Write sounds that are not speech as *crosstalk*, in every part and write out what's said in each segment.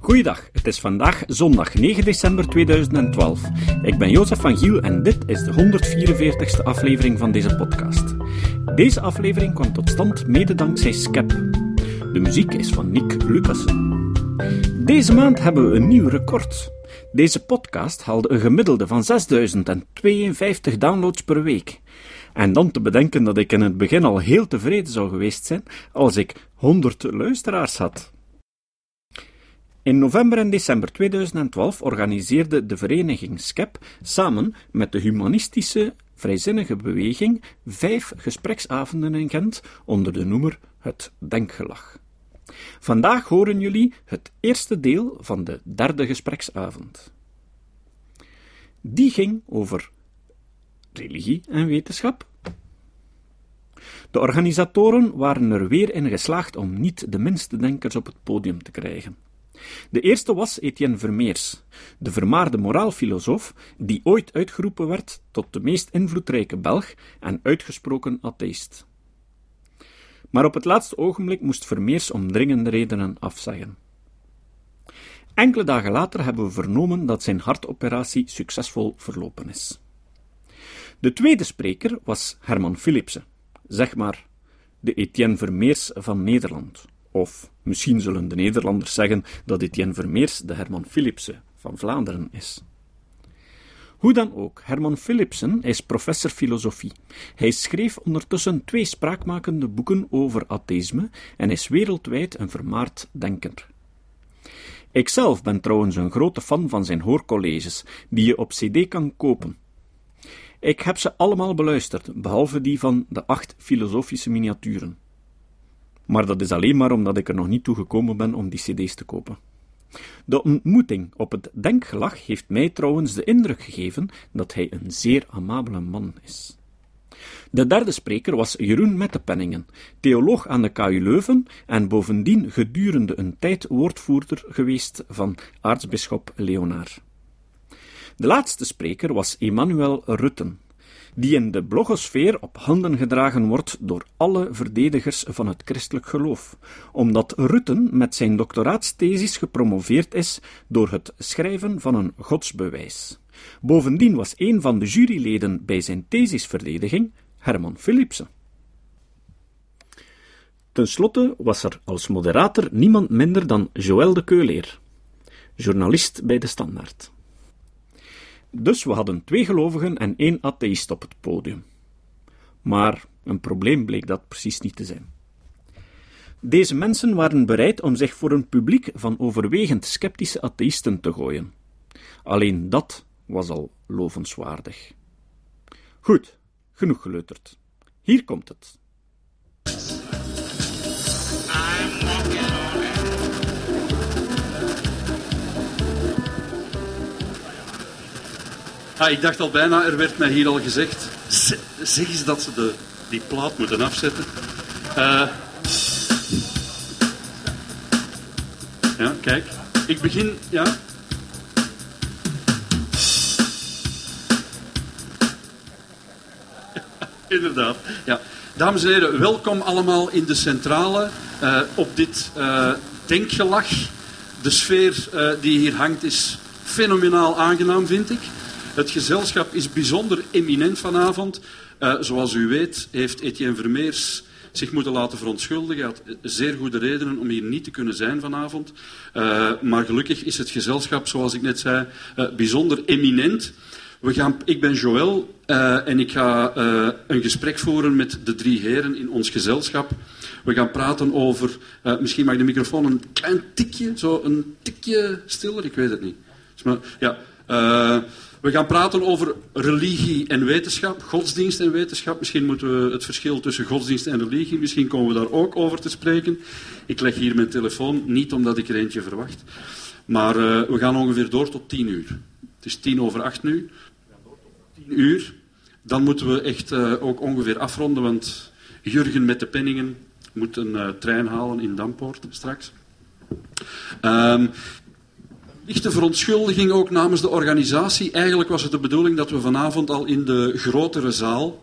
Goeiedag, het is vandaag zondag 9 december 2012. Ik ben Jozef van Giel en dit is de 144ste aflevering van deze podcast. Deze aflevering kwam tot stand mede dankzij Skep. De muziek is van Nick Lucassen. Deze maand hebben we een nieuw record. Deze podcast haalde een gemiddelde van 6052 downloads per week. En dan te bedenken dat ik in het begin al heel tevreden zou geweest zijn als ik 100 luisteraars had. In november en december 2012 organiseerde de vereniging SCEP samen met de humanistische vrijzinnige beweging vijf gespreksavonden in Gent onder de noemer Het Denkgelag. Vandaag horen jullie het eerste deel van de derde gespreksavond. Die ging over religie en wetenschap. De organisatoren waren er weer in geslaagd om niet de minste denkers op het podium te krijgen. De eerste was Etienne Vermeers, de vermaarde moraalfilosoof die ooit uitgeroepen werd tot de meest invloedrijke Belg en uitgesproken atheïst. Maar op het laatste ogenblik moest Vermeers om dringende redenen afzeggen. Enkele dagen later hebben we vernomen dat zijn hartoperatie succesvol verlopen is. De tweede spreker was Herman Philipsen, zeg maar de Etienne Vermeers van Nederland. Of misschien zullen de Nederlanders zeggen dat Etienne Vermeers de Herman Philipsen van Vlaanderen is. Hoe dan ook, Herman Philipsen is professor filosofie. Hij schreef ondertussen twee spraakmakende boeken over atheïsme en is wereldwijd een vermaard denker. Ikzelf ben trouwens een grote fan van zijn hoorcolleges, die je op CD kan kopen. Ik heb ze allemaal beluisterd, behalve die van de acht filosofische miniaturen. Maar dat is alleen maar omdat ik er nog niet toe gekomen ben om die CD's te kopen. De ontmoeting op het denkgelag heeft mij trouwens de indruk gegeven dat hij een zeer amabele man is. De derde spreker was Jeroen Mettepenningen, theoloog aan de KU Leuven en bovendien gedurende een tijd woordvoerder geweest van aartsbisschop Leonaar. De laatste spreker was Emmanuel Rutten, die in de blogosfeer op handen gedragen wordt door alle verdedigers van het christelijk geloof, omdat Rutten met zijn doctoraatsthesis gepromoveerd is door het schrijven van een godsbewijs. Bovendien was een van de juryleden bij zijn thesisverdediging Herman Philipsen. Ten slotte was er als moderator niemand minder dan Joël de Keuleer, journalist bij de Standaard. Dus we hadden twee gelovigen en één atheïst op het podium. Maar een probleem bleek dat precies niet te zijn. Deze mensen waren bereid om zich voor een publiek van overwegend sceptische atheïsten te gooien. Alleen dat was al lovenswaardig. Goed, genoeg geleuterd. Hier komt het. Ah, ik dacht al bijna, er werd mij hier al gezegd. Zeg eens dat ze de, die plaat moeten afzetten. Uh, ja, kijk. Ik begin, ja. *laughs* Inderdaad, ja. Dames en heren, welkom allemaal in de centrale uh, op dit uh, denkgelag. De sfeer die hier hangt is fenomenaal aangenaam, vind ik. Het gezelschap is bijzonder eminent vanavond. Uh, zoals u weet heeft Etienne Vermeers zich moeten laten verontschuldigen. Hij had zeer goede redenen om hier niet te kunnen zijn vanavond. Uh, maar gelukkig is het gezelschap, zoals ik net zei, bijzonder eminent. We gaan, ik ben Joël en ik ga een gesprek voeren met de drie heren in ons gezelschap. We gaan praten over, misschien mag de microfoon een klein tikje, zo een tikje stiller, ik weet het niet. Ja, we gaan praten over religie en wetenschap, godsdienst en wetenschap. Misschien moeten we het verschil tussen godsdienst en religie, misschien komen we daar ook over te spreken. Ik leg hier mijn telefoon, niet omdat ik er eentje verwacht. Maar uh, we gaan ongeveer door tot tien uur. Het is tien over acht nu. Tien uur. Dan moeten we echt uh, ook ongeveer afronden, want Jurgen met de penningen moet een uh, trein halen in Dampoort straks. Um, lichte verontschuldiging ook namens de organisatie. Eigenlijk was het de bedoeling dat we vanavond al in de grotere zaal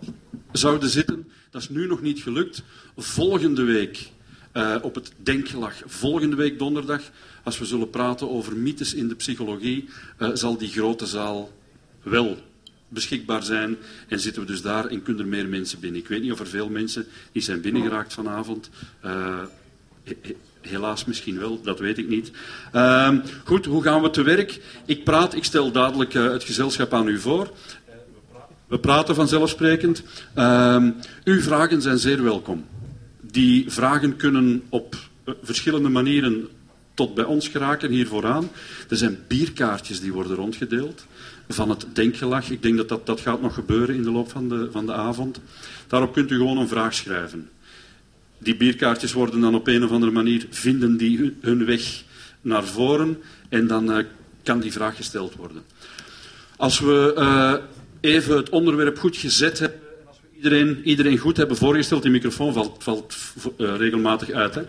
zouden zitten. Dat is nu nog niet gelukt. Volgende week uh, op het Denkgelag volgende week donderdag. Als we zullen praten over mythes in de psychologie, uh, zal die grote zaal wel beschikbaar zijn. En zitten we dus daar en kunnen er meer mensen binnen. Ik weet niet of er veel mensen die zijn binnengeraakt vanavond. Uh, helaas misschien wel, dat weet ik niet. Uh, goed, hoe gaan we te werk? Ik praat, ik stel dadelijk uh, het gezelschap aan u voor. We praten vanzelfsprekend. Uh, uw vragen zijn zeer welkom. Die vragen kunnen op eh, verschillende manieren tot bij ons geraken, hier vooraan. Er zijn bierkaartjes die worden rondgedeeld van het denkgelag. Ik denk dat, dat dat gaat nog gebeuren in de loop van de, van de avond. Daarop kunt u gewoon een vraag schrijven. Die bierkaartjes worden dan op een of andere manier, vinden die hun weg naar voren en dan uh, kan die vraag gesteld worden. Als we uh, even het onderwerp goed gezet hebben en als we iedereen, iedereen goed hebben voorgesteld, die microfoon valt, valt uh, regelmatig uit. Hè?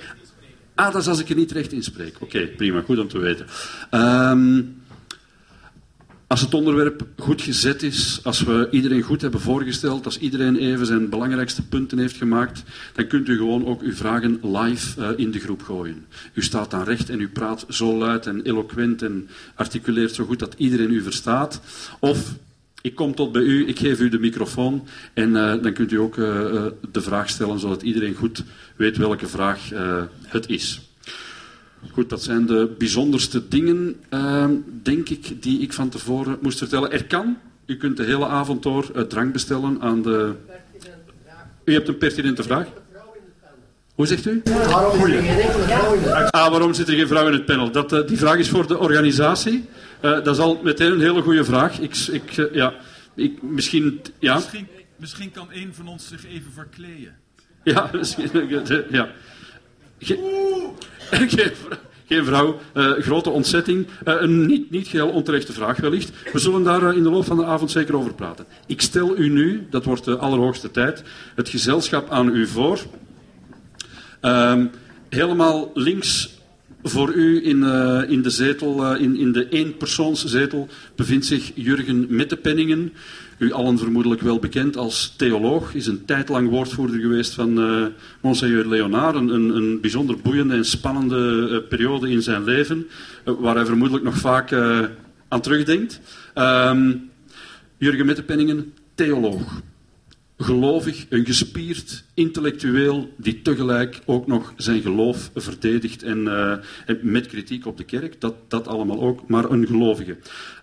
Ah, dat is als ik er niet recht in spreek. Oké, prima, goed om te weten. Um, als het onderwerp goed gezet is, als we iedereen goed hebben voorgesteld, als iedereen even zijn belangrijkste punten heeft gemaakt, dan kunt u gewoon ook uw vragen live uh, in de groep gooien. U staat dan recht en u praat zo luid en eloquent en articuleert zo goed dat iedereen u verstaat. Of ik kom tot bij u, ik geef u de microfoon en uh, dan kunt u ook uh, de vraag stellen zodat iedereen goed weet welke vraag het is. Goed, dat zijn de bijzonderste dingen, uh, denk ik, die ik van tevoren moest vertellen. Er kan, u kunt de hele avond door uh, drank bestellen aan de... U hebt een pertinente vraag? Hoe zegt u? Waarom zit geen enkele vrouw in het panel? Ah, waarom zit er geen vrouw in het panel? Dat, uh, die vraag is voor de organisatie. Uh, dat is al meteen een hele goede vraag. Ik, ik, ja, ik, misschien, ja. Misschien, misschien kan een van ons zich even verkleden. Ja, *laughs* misschien. Ja. Ge *laughs* geen, geen vrouw. Uh, grote ontzetting. Uh, een niet, niet geheel onterechte vraag wellicht. We zullen daar uh, in de loop van de avond zeker over praten. Ik stel u nu, dat wordt de allerhoogste tijd, het gezelschap aan u voor. Ehm, helemaal links voor u in, uh, in de zetel, uh, in, in de eenpersoonszetel, bevindt zich Jurgen Mettepenningen. U allen vermoedelijk wel bekend als theoloog. Is een tijd lang woordvoerder geweest van uh, Monseigneur Leonard. Een, een, bijzonder boeiende en spannende periode in zijn leven. waar hij vermoedelijk nog vaak aan terugdenkt. Um, Jurgen Mettepenningen, theoloog gelovig, een gespierd intellectueel die tegelijk ook nog zijn geloof verdedigt en, uh, en met kritiek op de kerk, dat, dat allemaal ook, maar een gelovige.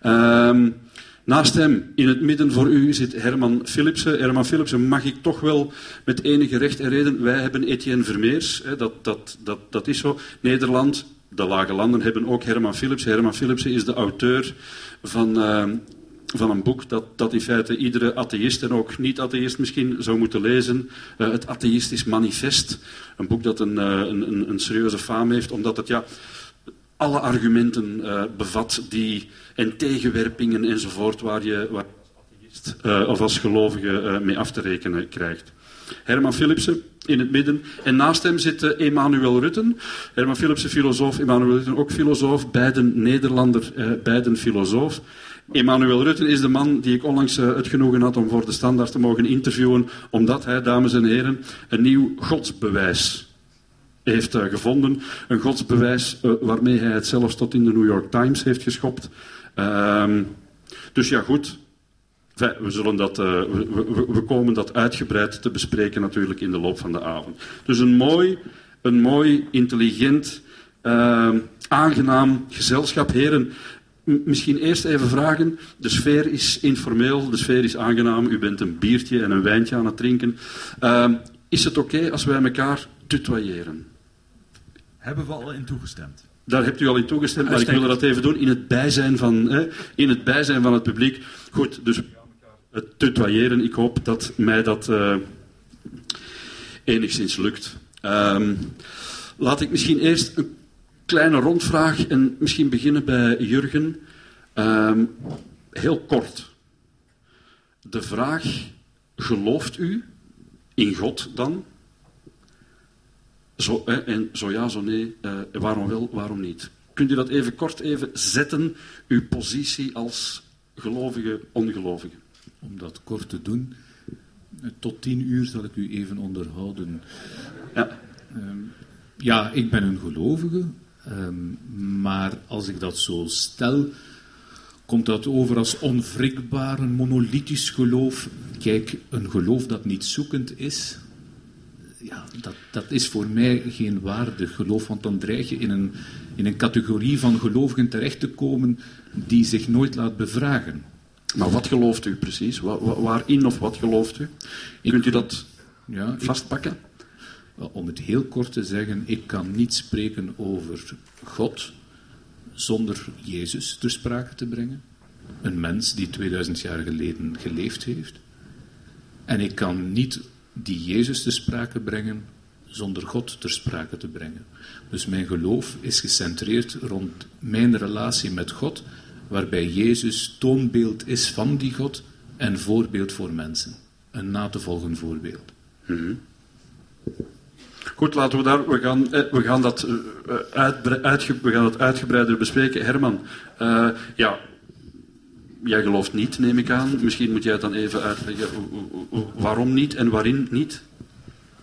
Um, naast hem, in het midden voor u, zit Herman Philipsen. Herman Philipsen mag ik toch wel met enige recht en reden, wij hebben Etienne Vermeers, hè, dat, dat, dat, dat is zo. Nederland, de lage landen hebben ook Herman Philipsen. Herman Philipsen is de auteur van... Uh, van een boek dat, dat in feite iedere atheïst en ook niet-atheïst misschien zou moeten lezen. Uh, het Atheïstisch Manifest. Een boek dat een, uh, een, een, serieuze faam heeft, omdat het ja, alle argumenten uh, bevat die, en tegenwerpingen enzovoort waar je, waar atheïst of als gelovige mee af te rekenen krijgt. Herman Philipsen in het midden. En naast hem zit uh, Emanuel Rutten. Herman Philipsen, filosoof, Emanuel Rutten ook filosoof. Beiden Nederlander, uh, beiden filosoof. Emanuel Rutten is de man die ik onlangs uh, het genoegen had om voor de standaard te mogen interviewen, omdat hij, dames en heren, een nieuw godsbewijs heeft uh, gevonden. Een godsbewijs uh, waarmee hij het zelfs tot in de New York Times heeft geschopt. Ehm, dus ja, goed. We, zullen dat, we, we, komen dat uitgebreid te bespreken natuurlijk in de loop van de avond. Dus een mooi, een mooi intelligent, ehm, aangenaam gezelschap. Heren, Misschien eerst even vragen. De sfeer is informeel, de sfeer is aangenaam. U bent een biertje en een wijntje aan het drinken. Uh, is het oké okay als wij elkaar tutoyeren? Hebben we al in toegestemd? Daar hebt u al in toegestemd, maar ik wil dat even doen in het bijzijn van, hè, in het, bijzijn van het publiek. Goed, dus het tutoyeren, ik hoop dat mij dat uh, enigszins lukt. Um, laat ik misschien eerst een kleine rondvraag en misschien beginnen bij Jurgen. Um, heel kort. De vraag, gelooft u in God dan? Zo, eh, en zo ja, zo nee, uh, waarom wel, waarom niet? Kunt u dat even kort even zetten, uw positie als gelovige, ongelovige? Om dat kort te doen, tot tien uur zal ik u even onderhouden. Ja. Um, ja, ik ben een gelovige, ehm, maar als ik dat zo stel, komt dat over als onwrikbaar, een monolithisch geloof. Kijk, een geloof dat niet zoekend is, ja, dat, dat is voor mij geen waardig geloof, want dan dreig je in een, in een categorie van gelovigen terecht te komen die zich nooit laat bevragen. Maar wat gelooft u precies? waarin of wat gelooft u? Kunt u dat ja, vastpakken? Om het heel kort te zeggen, ik kan niet spreken over God zonder Jezus ter sprake te brengen. Een mens die 2000 jaar geleden geleefd heeft. En ik kan niet die Jezus te sprake brengen zonder God ter sprake te brengen. Dus mijn geloof is gecentreerd rond mijn relatie met God, waarbij Jezus toonbeeld is van die God en voorbeeld voor mensen. Een na te volgen voorbeeld. Mhm. Goed, laten we daar. We gaan, eh, we gaan, dat, uh, uitge, we gaan dat uitgebreider bespreken. Herman, ja, jij gelooft niet, neem ik aan. Misschien moet jij het dan even uitleggen waarom niet en waarin niet.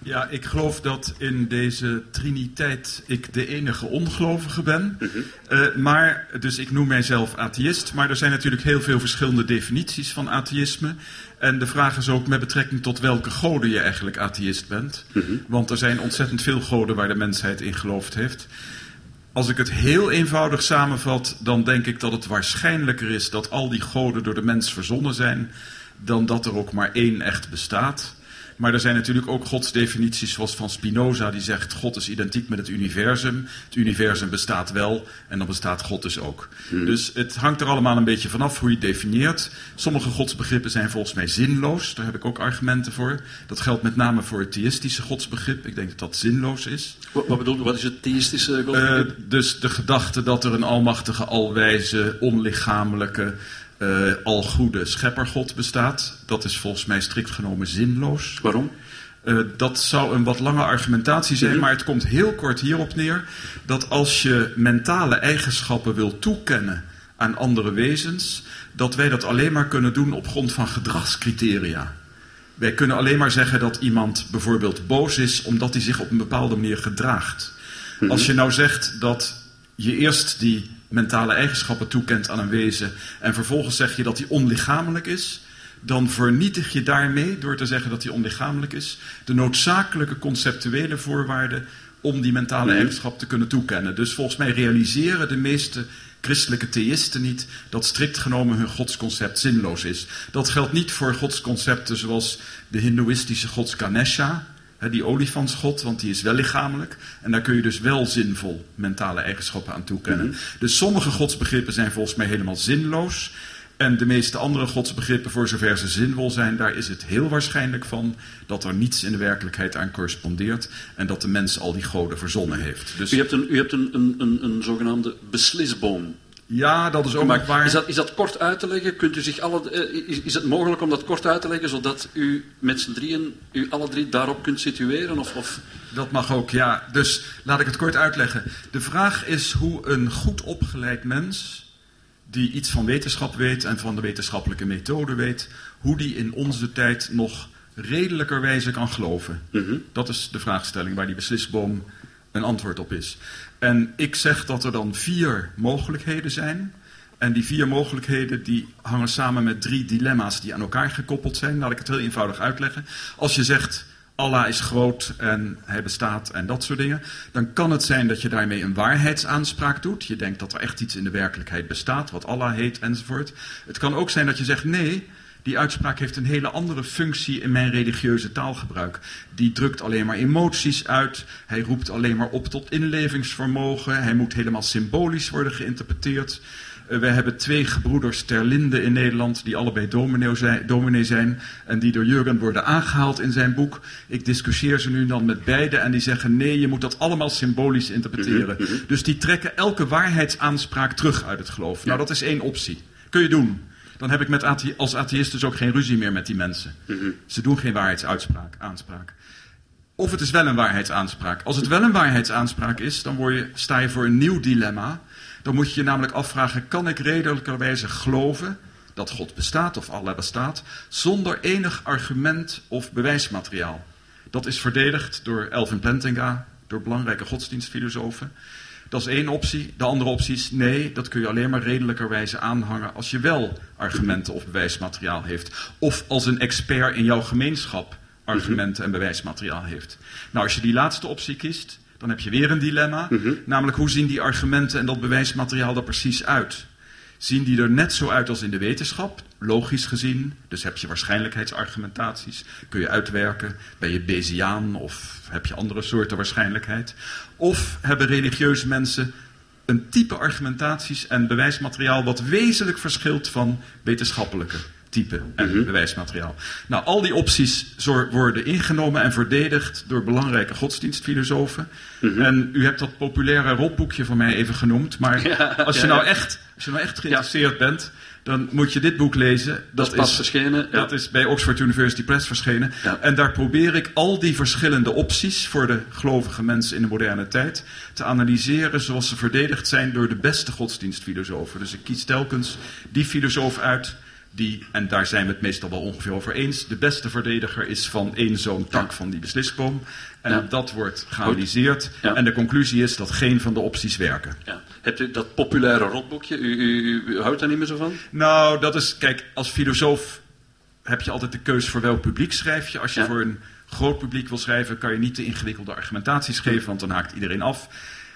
Ja, ik geloof dat in deze triniteit ik de enige ongelovige ben. Mhm. Eh, maar, dus ik noem mijzelf atheïst. Maar er zijn natuurlijk heel veel verschillende definities van atheïsme. En de vraag is ook met betrekking tot welke goden je eigenlijk atheïst bent. Mhm. Want er zijn ontzettend veel goden waar de mensheid in geloofd heeft. Als ik het heel eenvoudig samenvat, dan denk ik dat het waarschijnlijker is dat al die goden door de mens verzonnen zijn, dan dat er ook maar één echt bestaat. Maar er zijn natuurlijk ook godsdefinities zoals van Spinoza, die zegt God is identiek met het universum. Het universum bestaat wel en dan bestaat God dus ook. Hmm. Dus het hangt er allemaal een beetje vanaf hoe je het definieert. Sommige godsbegrippen zijn volgens mij zinloos, daar heb ik ook argumenten voor. Dat geldt met name voor het theïstische godsbegrip. Ik denk dat dat zinloos is. Wat, wat bedoel je, wat is het theïstische godsbegrip? Uh, dus de gedachte dat er een almachtige, alwijze, onlichamelijke uh, al goede scheppergod bestaat. Dat is volgens mij strikt genomen zinloos. Waarom? Uh, dat zou een wat lange argumentatie zijn, mhm. maar het komt heel kort hierop neer dat als je mentale eigenschappen wil toekennen aan andere wezens, dat wij dat alleen maar kunnen doen op grond van gedragscriteria. Wij kunnen alleen maar zeggen dat iemand bijvoorbeeld boos is omdat hij zich op een bepaalde manier gedraagt. Mhm. Als je nou zegt dat je eerst die mentale eigenschappen toekent aan een wezen en vervolgens zeg je dat hij onlichamelijk is, dan vernietig je daarmee, door te zeggen dat hij onlichamelijk is, de noodzakelijke conceptuele voorwaarden om die mentale mhm. eigenschap te kunnen toekennen. Dus volgens mij realiseren de meeste christelijke theïsten niet dat strikt genomen hun godsconcept zinloos is. Dat geldt niet voor godsconcepten zoals de hindoeïstische gods Ganesha, die olifantsgod, want die is wel lichamelijk. En daar kun je dus wel zinvol mentale eigenschappen aan toekennen. Mhm. Dus sommige godsbegrippen zijn volgens mij helemaal zinloos. En de meeste andere godsbegrippen, voor zover ze zinvol zijn, daar is het heel waarschijnlijk van dat er niets in de werkelijkheid aan correspondeert. En dat de mens al die goden verzonnen heeft. Dus... U hebt een, u hebt een, een, een, een zogenaamde beslisboom ja, dat is ook maar, waar. Is dat, is dat kort uit te leggen? Kunt u zich alle, eh, is, is het mogelijk om dat kort uit te leggen, zodat u met z'n drieën, u alle drie daarop kunt situeren? Of, of... Dat mag ook, ja. Dus laat ik het kort uitleggen. De vraag is hoe een goed opgeleid mens, die iets van wetenschap weet en van de wetenschappelijke methode weet, hoe die in onze tijd nog redelijkerwijze kan geloven. Mhm. Dat is de vraagstelling waar die beslisboom een antwoord op is. En ik zeg dat er dan vier mogelijkheden zijn. En die vier mogelijkheden die hangen samen met drie dilemma's die aan elkaar gekoppeld zijn. Laat ik het heel eenvoudig uitleggen. Als je zegt Allah is groot en hij bestaat en dat soort dingen, dan kan het zijn dat je daarmee een waarheidsaanspraak doet. Je denkt dat er echt iets in de werkelijkheid bestaat, wat Allah heet enzovoort. Het kan ook zijn dat je zegt nee, die uitspraak heeft een hele andere functie in mijn religieuze taalgebruik. Die drukt alleen maar emoties uit. Hij roept alleen maar op tot inlevingsvermogen. Hij moet helemaal symbolisch worden geïnterpreteerd. Uh, we hebben twee gebroeders ter Linde in Nederland, die allebei dominee zijn, en die door Jurgen worden aangehaald in zijn boek. Ik discussieer ze nu dan met beide en die zeggen nee, je moet dat allemaal symbolisch interpreteren. Mhm, mhm. Dus die trekken elke waarheidsaanspraak terug uit het geloof. Nou, dat is één optie. Kun je doen dan heb ik met als atheïst dus ook geen ruzie meer met die mensen. Mhm. Ze doen geen waarheidsaanspraak. Aanspraak. Of het is wel een waarheidsaanspraak. Als het wel een waarheidsaanspraak is, dan word je, sta je voor een nieuw dilemma. Dan moet je je namelijk afvragen, kan ik redelijkerwijze geloven dat God bestaat of Allah bestaat, zonder enig argument of bewijsmateriaal? Dat is verdedigd door Elvin Plantinga, door belangrijke godsdienstfilosofen. Dat is één optie. De andere optie is nee, dat kun je alleen maar redelijkerwijze aanhangen als je wel argumenten of bewijsmateriaal heeft. Of als een expert in jouw gemeenschap argumenten en bewijsmateriaal heeft. Nou, als je die laatste optie kiest, dan heb je weer een dilemma. Namelijk, hoe zien die argumenten en dat bewijsmateriaal er precies uit? Zien die er net zo uit als in de wetenschap, logisch gezien? Dus heb je waarschijnlijkheidsargumentaties, kun je uitwerken. Ben je Bayesiaan of heb je andere soorten waarschijnlijkheid? Of hebben religieuze mensen een type argumentaties en bewijsmateriaal wat wezenlijk verschilt van wetenschappelijke type en bewijsmateriaal. Nou, al die opties worden ingenomen en verdedigd door belangrijke godsdienstfilosofen. En u hebt dat populaire rotboekje van mij even genoemd. Maar *laughs* als, je ja, nou echt, als je nou echt geïnteresseerd bent, dan moet je dit boek lezen. Dat is pas verschenen. Ja. Dat is bij Oxford University Press verschenen. Ja. En daar probeer ik al die verschillende opties voor de gelovige mensen in de moderne tijd te analyseren zoals ze verdedigd zijn door de beste godsdienstfilosofen. Dus ik kies telkens die filosoof uit die, en daar zijn we het meestal wel ongeveer over eens, de beste verdediger is van één zo'n tak van die beslisboom. En Ja. dat wordt geanalyseerd. Ja. En de conclusie is dat geen van de opties werken. Ja. Hebt u dat populaire rotboekje? U, u, u, u houdt daar niet meer zo van? Nou, dat is, kijk, als filosoof heb je altijd de keus voor welk publiek schrijf je. Als je voor een groot publiek wil schrijven, kan je niet te ingewikkelde argumentaties geven, want dan haakt iedereen af.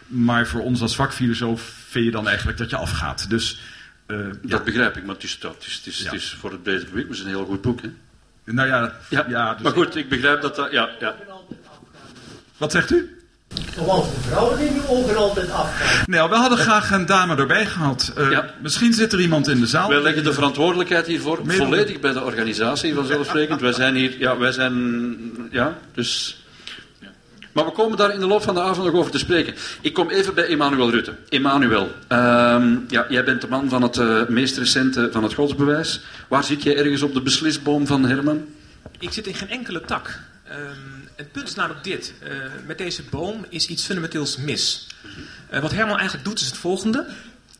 Maar voor ons als vakfilosoof vind je dan eigenlijk dat je afgaat. Dus, eh, ja. Dat begrijp ik, maar het is, dat, het is, het is, Ja. het is voor het brede publiek een heel goed boek. Hè? nou ja, Ja, ja, dus maar goed, ik begrijp dat dat... Ja, ja. wat zegt u? Zoals de vrouwen in uw ogen altijd afgaan. Nou, we hadden graag een dame erbij gehad. Eh, Ja. Misschien zit er iemand in de zaal. Wij leggen de verantwoordelijkheid hiervoor Middel- volledig bij de organisatie vanzelfsprekend. Wij zijn hier, ja, wij zijn, ja, dus... Maar we komen daar in de loop van de avond nog over te spreken. Ik kom even bij Emmanuel Rutte. Emmanuel, ehm, ja, jij bent de man van het eh, meest recente van het godsbewijs. Waar zit jij ergens op de beslisboom van Herman? Ik zit in geen enkele tak. Ehm, het punt is namelijk dit. Eh, met deze boom is iets fundamenteels mis. Eh, wat Herman eigenlijk doet is het volgende.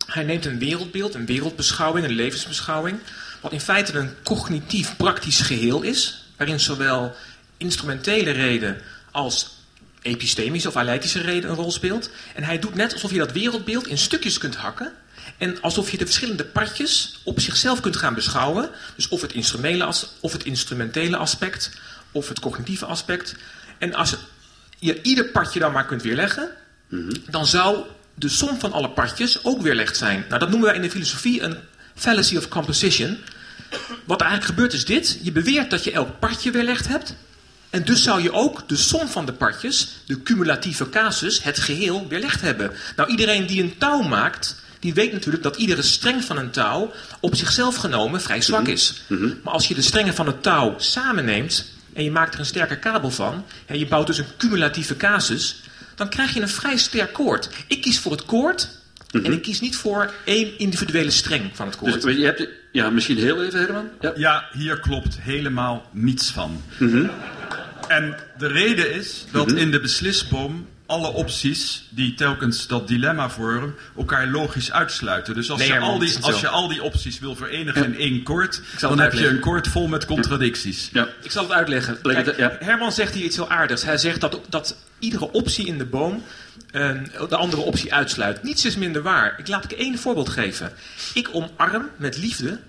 Hij neemt een wereldbeeld, een wereldbeschouwing, een levensbeschouwing... wat in feite een cognitief praktisch geheel is... waarin zowel instrumentele reden als epistemische of aleitische reden een rol speelt. En hij doet net alsof je dat wereldbeeld in stukjes kunt hakken... En alsof je de verschillende partjes op zichzelf kunt gaan beschouwen. Dus of het instrumentele, of het instrumentele aspect, of het cognitieve aspect. En als je ieder partje dan maar kunt weerleggen, dan zou de som van alle partjes ook weerlegd zijn. Nou, dat noemen wij in de filosofie een fallacy of composition. Wat er eigenlijk gebeurt is dit. Je beweert dat je elk partje weerlegd hebt. En dus zou je ook de som van de partjes, de cumulatieve casus, het geheel weerlegd hebben. Nou, iedereen die een touw maakt, die weet natuurlijk dat iedere streng van een touw op zichzelf genomen vrij zwak is. Maar als je de strengen van het touw samenneemt en je maakt er een sterke kabel van, en je bouwt dus een cumulatieve casus, dan krijg je een vrij sterk koord. Ik kies voor het koord en ik kies niet voor één individuele streng van het koord. Dus je hebt, ja, misschien heel even, Herman. Ja. Ja, hier klopt helemaal niets van. En de reden is dat in de beslisboom alle opties die telkens dat dilemma vormen, elkaar logisch uitsluiten. Dus als, Nee, je, al die, als je al die opties wil verenigen in één koord, dan heb je een koord vol met contradicties. Ja. Ik zal het uitleggen. Kijk. Herman zegt hier iets heel aardigs. Hij zegt dat, dat iedere optie in de boom de andere optie uitsluit. Niets is minder waar. Ik laat ik één voorbeeld geven. Ik omarm met liefde,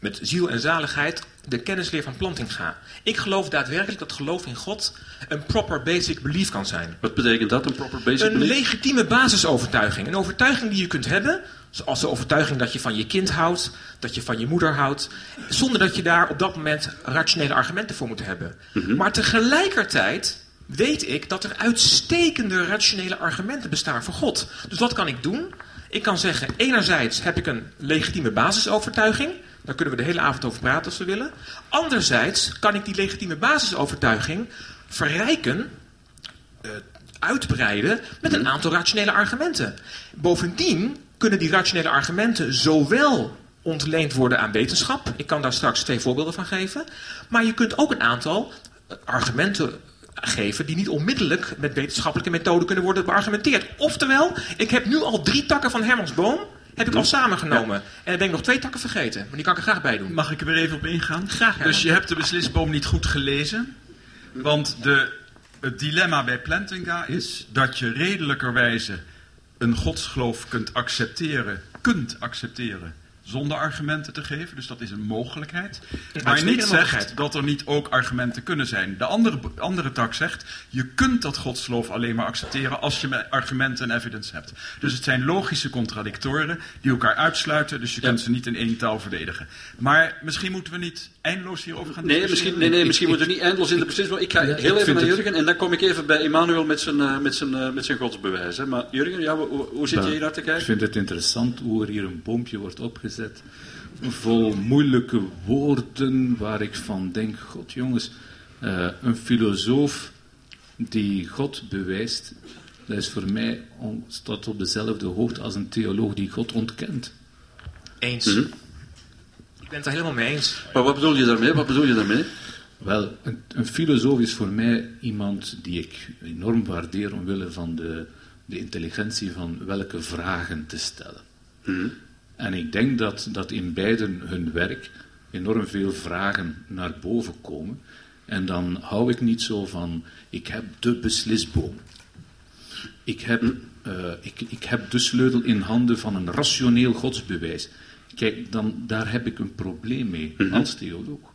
met ziel en zaligheid, de kennisleer van Plantinga. Ik geloof daadwerkelijk dat geloof in God een proper basic belief kan zijn. Wat betekent dat, een proper basic Een belief? legitieme basisovertuiging. Een overtuiging die je kunt hebben. Zoals de overtuiging dat je van je kind houdt. Dat je van je moeder houdt. Zonder dat je daar op dat moment rationele argumenten voor moet hebben. Maar tegelijkertijd weet ik dat er uitstekende rationele argumenten bestaan voor God. Dus wat kan ik doen? Ik kan zeggen, enerzijds heb ik een legitieme basisovertuiging. Daar kunnen we de hele avond over praten als we willen. Anderzijds kan ik die legitieme basisovertuiging verrijken eh, uitbreiden met een aantal rationele argumenten. Bovendien kunnen die rationele argumenten zowel ontleend worden aan wetenschap. Ik kan daar straks twee voorbeelden van geven. Maar je kunt ook een aantal argumenten geven die niet onmiddellijk met wetenschappelijke methoden kunnen worden beargumenteerd. Oftewel, ik heb nu al drie takken van Hermans boom heb ik al samengenomen. En dan ben ik nog twee takken vergeten. Maar die kan ik er graag bij doen. Mag ik er weer even op ingaan? Graag, Herman. Dus je hebt de beslisboom niet goed gelezen. Want de Het dilemma bij Plantinga is dat je redelijkerwijze een godsgeloof kunt accepteren, kunt accepteren zonder argumenten te geven. Dus dat is een mogelijkheid. Maar uitstekende niet zegt dat er niet ook argumenten kunnen zijn. De andere, andere tak zegt, je kunt dat godsgeloof alleen maar accepteren als je argumenten en evidence hebt. Dus het zijn logische contradictoren die elkaar uitsluiten, dus je kunt ze niet in één taal verdedigen. Maar misschien moeten we niet eindeloos hierover gaan Nee, discussiëren. misschien, nee, nee, misschien moeten we niet eindeloos in de precies. Ik ga Ja, ik heel even naar het- Jurgen en dan kom ik even bij Emmanuel met zijn, eh, met zijn, eh, met zijn godsbewijs. Hè. Maar Jurgen, ja, hoe, hoe zit je hier naar te Ik kijken? vind het interessant hoe er hier een boompje wordt opgezet. Vol moeilijke woorden waar ik van denk: God, jongens, eh, een filosoof die God bewijst, dat is voor mij on- staat op dezelfde hoogte als een theoloog die God ontkent. Eens. Mhm. Ik ben het helemaal mee eens. Maar wat bedoel je daarmee? Wat bedoel je daarmee? Wel, een, een filosoof is voor mij iemand die ik enorm waardeer omwille van de, de intelligentie van welke vragen te stellen. En ik denk dat, dat in beiden hun werk enorm veel vragen naar boven komen. En dan hou ik niet zo van, ik heb de beslisboom. Ik heb, eh, ik, ik heb de sleutel in handen van een rationeel godsbewijs. Kijk, dan, daar heb ik een probleem mee als theoloog.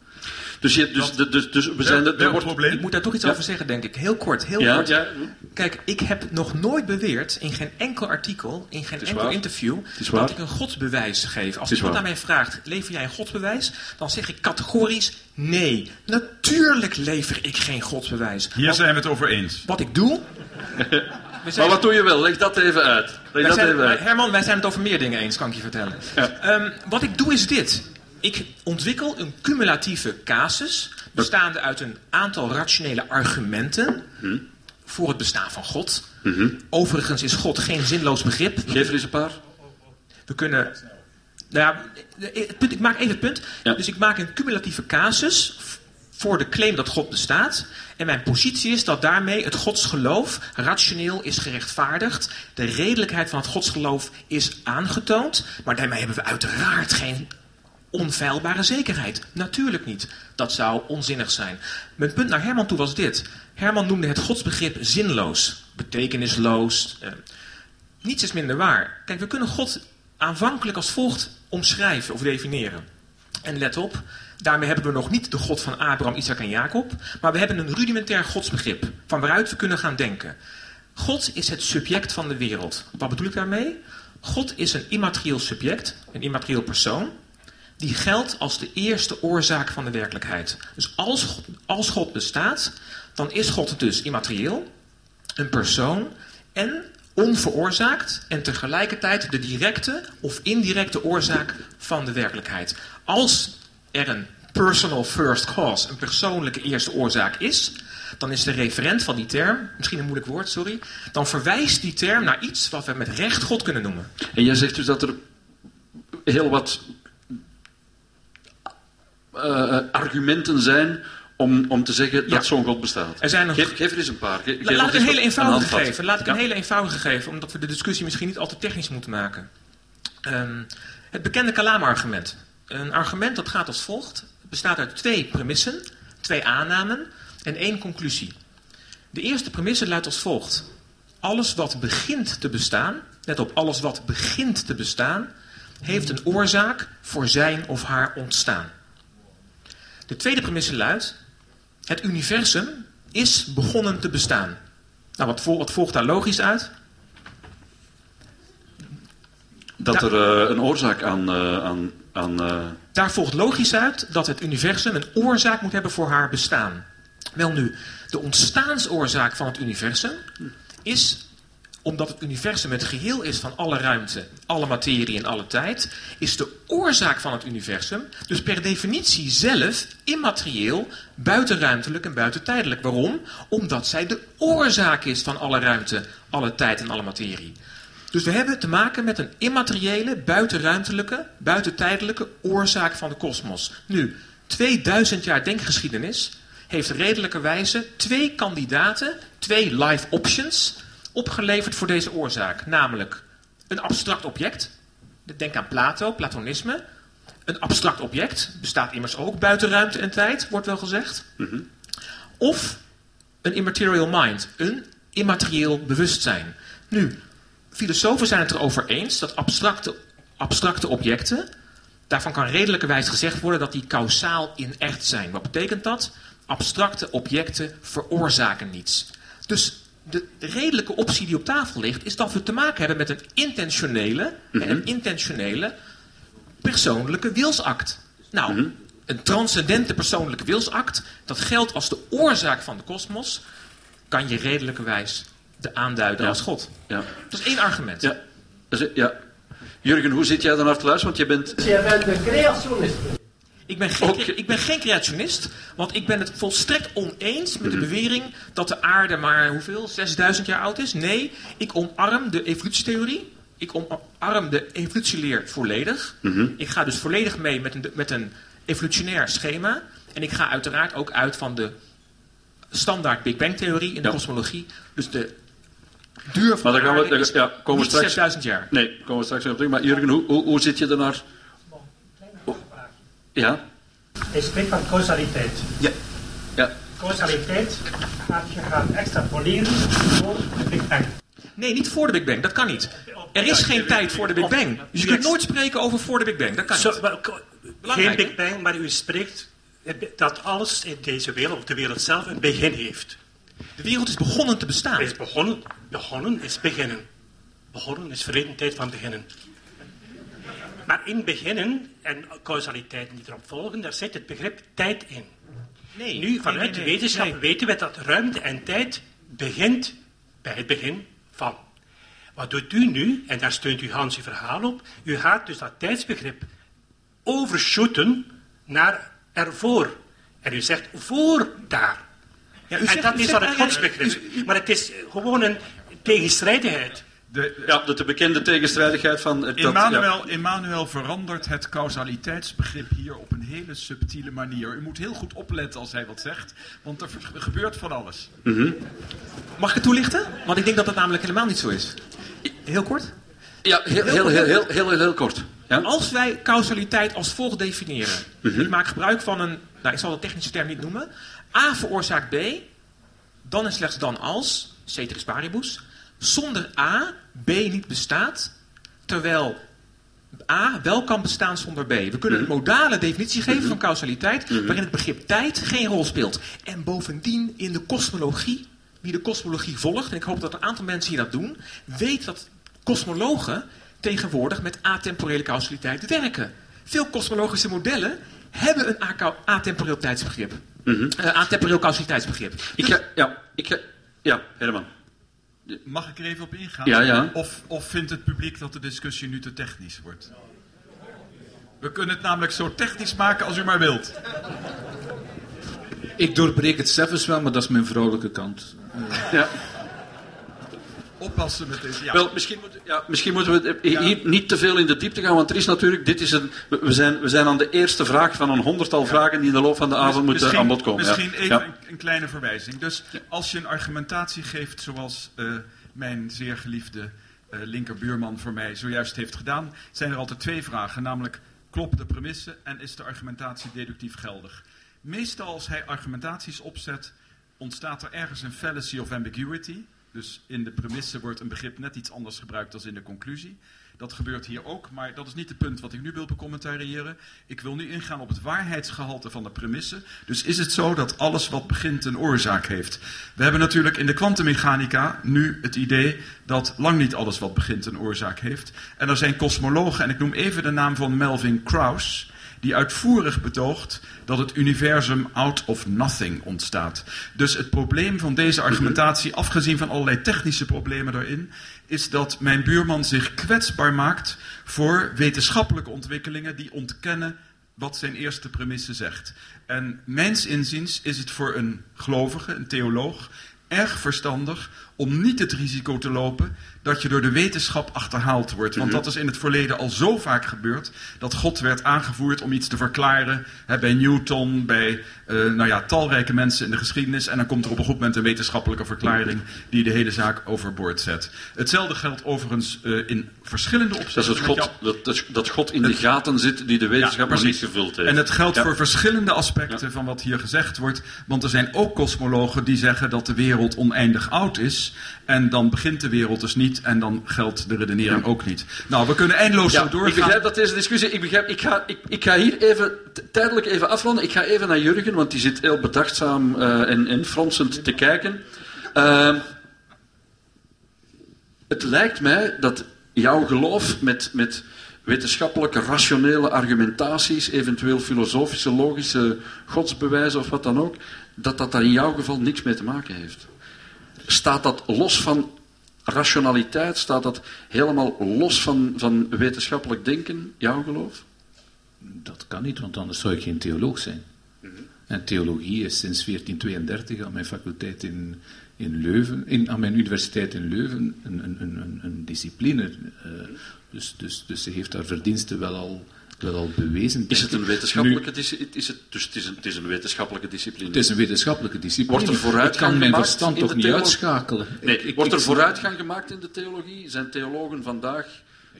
Dus, je, dus, dus, dus, dus we zijn... Ja, er wordt, probleem. Ik moet daar toch iets Ja. over zeggen, denk ik. Heel kort, heel ja, kort. ja, Kijk, ik heb nog nooit beweerd, in geen enkel artikel, in geen enkel waar. interview, waar. dat ik een godsbewijs geef. Als iemand aan mij vraagt, lever jij een godsbewijs? Dan zeg ik categorisch nee. Natuurlijk lever ik geen godsbewijs. Hier Want zijn we het over eens. Wat ik doe... *laughs* maar wat doe je wel? Leg dat even uit. Leg wij dat zijn- even uit. Herman, wij zijn het over meer dingen eens, kan ik je vertellen. Ehm, wat ik doe is dit. Ik ontwikkel een cumulatieve casus, bestaande uit een aantal rationele argumenten voor het bestaan van God. Overigens is God geen zinloos begrip. Geef er eens een paar. We kunnen. Nou ja, het punt, ik maak even het punt. Ja. Dus ik maak een cumulatieve casus voor de claim dat God bestaat. En mijn positie is dat daarmee het godsgeloof rationeel is gerechtvaardigd. De redelijkheid van het godsgeloof is aangetoond. Maar daarmee hebben we uiteraard geen onfeilbare zekerheid. Natuurlijk niet. Dat zou onzinnig zijn. Mijn punt naar Herman toe was dit. Herman noemde het godsbegrip zinloos, betekenisloos. eh, niets is minder waar. Kijk, we kunnen God aanvankelijk als volgt omschrijven of definiëren. En let op, daarmee hebben we nog niet de God van Abraham, Isaac en Jacob, maar we hebben een rudimentair godsbegrip van waaruit we kunnen gaan denken. God is het subject van de wereld. Wat bedoel ik daarmee? God is een immaterieel subject, een immaterieel persoon, die geldt als de eerste oorzaak van de werkelijkheid. Dus als God, als God bestaat, dan is God dus immaterieel, een persoon en onveroorzaakt en tegelijkertijd de directe of indirecte oorzaak van de werkelijkheid. Als er een personal first cause, een persoonlijke eerste oorzaak is, dan is de referent van die term, misschien een moeilijk woord, sorry, dan verwijst die term naar iets wat we met recht God kunnen noemen. En jij zegt dus dat er heel wat eh, argumenten zijn om, om te zeggen Ja. dat zo'n God bestaat. Er zijn nog- geef, geef er eens een paar. Ge- geef La- laat ik een hele eenvoudige geven. Laat ik Ja. een hele eenvoudige geven, omdat we de discussie misschien niet al te technisch moeten maken. Ehm, het bekende kalamargument. Een argument dat gaat als volgt. Het bestaat uit twee premissen, twee aannamen en één conclusie. De eerste premisse luidt als volgt. Alles wat begint te bestaan, let op, alles wat begint te bestaan, heeft een oorzaak voor zijn of haar ontstaan. De tweede premisse luidt, het universum is begonnen te bestaan. Nou, wat, vol- wat volgt daar logisch uit? Dat er eh, een oorzaak aan... eh, aan, eh, Daar volgt logisch uit dat het universum een oorzaak moet hebben voor haar bestaan. Wel nu, de ontstaansoorzaak van het universum is, omdat het universum het geheel is van alle ruimte, alle materie en alle tijd, is de oorzaak van het universum dus per definitie zelf immaterieel, buitenruimtelijk en buitentijdelijk. Waarom? Omdat zij de oorzaak is van alle ruimte, alle tijd en alle materie. Dus we hebben te maken met een immateriële, buitenruimtelijke, buitentijdelijke oorzaak van de kosmos. Nu, 2000 jaar denkgeschiedenis heeft redelijkerwijze twee kandidaten, twee live options, opgeleverd voor deze oorzaak. Namelijk een abstract object. Denk aan Plato, Platonisme. Een abstract object bestaat immers ook buiten ruimte en tijd, wordt wel gezegd. Of een immaterial mind, een immaterieel bewustzijn. Nu, filosofen zijn het erover eens dat abstracte, abstracte objecten, daarvan kan redelijkerwijs gezegd worden dat die kausaal in echt zijn. Wat betekent dat? Abstracte objecten veroorzaken niets. Dus de redelijke optie die op tafel ligt, is dat we te maken hebben met een intentionele en een intentionele persoonlijke wilsact. Nou, een transcendente persoonlijke wilsact, dat geldt als de oorzaak van de kosmos, kan je redelijkerwijs de aanduiden Ja. als God. Ja. Dat is één argument. Ja. Ja. Jurgen, hoe zit jij dan naar te luisteren? Want je bent... Dus jij bent een creationist. Ik ben, geen, ik ben geen creationist, want ik ben het volstrekt oneens met Mhm. de bewering dat de aarde maar hoeveel, 6000 jaar oud is. Nee, ik omarm de evolutietheorie. Ik omarm de evolutieleer volledig. Mhm. Ik ga dus volledig mee met een, met een evolutionair schema. En ik ga uiteraard ook uit van de standaard Big Bang theorie in de Ja. kosmologie. Dus de duur van Maar gaan we- is ja, komen we straks- 6000 jaar. Nee, komen we straks weer op terug. Maar Jurgen, hoe, hoe, hoe zit je ernaar? Ja? Hij spreekt van causaliteit. Ja. Ja. Causaliteit gaat je gaan extrapoleren voor de Big Bang. Nee, niet voor de Big Bang. Dat kan niet. Er is geen tijd voor de Big Bang. Dus je kunt nooit spreken over voor de Big Bang. Dat kan niet. geen Big Bang, maar u spreekt dat alles in deze wereld, of de wereld zelf, een begin heeft. De wereld is begonnen te bestaan. Is begonnen, begonnen is beginnen. Begonnen is verleden tijd van beginnen. Maar in beginnen en causaliteiten die erop volgen, daar zit het begrip tijd in. Nee, Nu, vanuit nee, de nee, wetenschap weten we dat ruimte en tijd begint bij het begin van. Wat doet u nu, en daar steunt u Hans uw verhaal op, u gaat dus dat tijdsbegrip overshooten naar ervoor. En u zegt voor daar. Ja, u en zegt- dat is dan het godsbegrip. Maar het is gewoon een tegenstrijdigheid. De, Ja, de, de bekende tegenstrijdigheid van... het- dat- Emmanuel, Emmanuel verandert het causaliteitsbegrip hier op een hele subtiele manier. U moet heel goed opletten als hij wat zegt, want er gebeurt van alles. Mag ik het toelichten? Want ik denk dat dat namelijk helemaal niet zo is. Heel kort. Ja, heel, heel, heel, heel, heel, heel, kort. Ja? Als wij causaliteit als volgt definiëren. Mhm. Ik maak gebruik van een, nou ik zal de technische term niet noemen. A veroorzaakt B, dan en slechts dan als, ceteris paribus. Zonder A, B niet bestaat, terwijl A wel kan bestaan zonder B. We kunnen Mhm. een modale definitie geven van causaliteit, waarin het begrip tijd geen rol speelt. En bovendien in de kosmologie, wie de kosmologie volgt, en ik hoop dat een aantal mensen hier dat doen, weet dat kosmologen tegenwoordig met atemporele causaliteit werken. Veel kosmologische modellen hebben een atemporeel tijdsbegrip. Eh, atemporeel causaliteitsbegrip. Ik ga, ja, ik ja, Herman. Mag ik er even op ingaan? Ja, ja. Of, of vindt het publiek dat de discussie nu te technisch wordt? We kunnen het namelijk zo technisch maken als u maar wilt. Ik doorbreek het zelfs wel, maar dat is mijn vrouwelijke kant. Ja. Oppassen met deze. Ja. Wel, misschien, moet, ja, misschien moeten we hier niet te veel in de diepte gaan, want er is natuurlijk, dit is een, we zijn, we zijn aan de eerste vraag van een honderdtal vragen die in de loop van de avond moeten aan bod komen. ja. Misschien even een, een kleine verwijzing. Dus als je een argumentatie geeft zoals eh, mijn zeer geliefde eh, linkerbuurman voor mij zojuist heeft gedaan, zijn er altijd twee vragen. Namelijk, klopt de premisse en is de argumentatie deductief geldig? Meestal als hij argumentaties opzet, ontstaat er ergens een fallacy of ambiguity. Dus in de premisse wordt een begrip net iets anders gebruikt dan in de conclusie. Dat gebeurt hier ook, maar dat is niet het punt wat ik nu wil becommentariëren. Ik wil nu ingaan op het waarheidsgehalte van de premisse. Dus is het zo dat alles wat begint een oorzaak heeft? We hebben natuurlijk in de kwantummechanica nu het idee dat lang niet alles wat begint een oorzaak heeft. En er zijn kosmologen, en ik noem even de naam van Melvin Krauss, die uitvoerig betoogt dat het universum out of nothing ontstaat. Dus het probleem van deze argumentatie, afgezien van allerlei technische problemen daarin, is dat mijn buurman zich kwetsbaar maakt voor wetenschappelijke ontwikkelingen die ontkennen wat zijn eerste premisse zegt. En mijns inziens is het voor een gelovige, een theoloog, erg verstandig om niet het risico te lopen dat je door de wetenschap achterhaald wordt. Want dat is in het verleden al zo vaak gebeurd dat God werd aangevoerd om iets te verklaren. Hè, bij Newton, bij eh, nou ja, talrijke mensen in de geschiedenis. En dan komt er op een goed moment een wetenschappelijke verklaring die de hele zaak overboord zet. Hetzelfde geldt overigens eh, in verschillende Dat opzichten. het God, dat, dat, dat God in de gaten zit die de wetenschap nog niet gevuld heeft. En het geldt Ja. voor verschillende aspecten van wat hier gezegd wordt. Want er zijn ook kosmologen die zeggen dat de wereld oneindig oud is. En dan begint de wereld dus niet. En dan geldt de redenering ook niet. Nou, we kunnen eindeloos Ja, zo doorgaan. ik begrijp dat deze discussie. Ik, begrijp, ik, ga, ik, ik ga hier even tijdelijk even afronden. Ik ga even naar Jurgen, want die zit heel bedachtzaam eh, en, en fronsend te kijken. Ehm, het lijkt mij dat jouw geloof met, met wetenschappelijke, rationele argumentaties, eventueel filosofische, logische godsbewijzen of wat dan ook, dat dat daar in jouw geval niks mee te maken heeft. Staat dat los van rationaliteit? Staat dat helemaal los van, van wetenschappelijk denken, jouw geloof? Dat kan niet, want anders zou ik geen theoloog zijn. En theologie is sinds 1432 aan mijn faculteit in, in Leuven, in, aan mijn universiteit in Leuven, een, een, een, een- discipline. eh, dus, dus, dus ze heeft haar verdiensten wel al, al bewezen. Is het een wetenschappelijke discipline? Is het, dus het is, een, het is een wetenschappelijke discipline. Het is een wetenschappelijke discipline. Wordt er vooruitgang Ik kan mijn verstand toch niet uitschakelen. Nee, Ik- wordt er vooruitgang gemaakt in de theologie? Zijn theologen vandaag...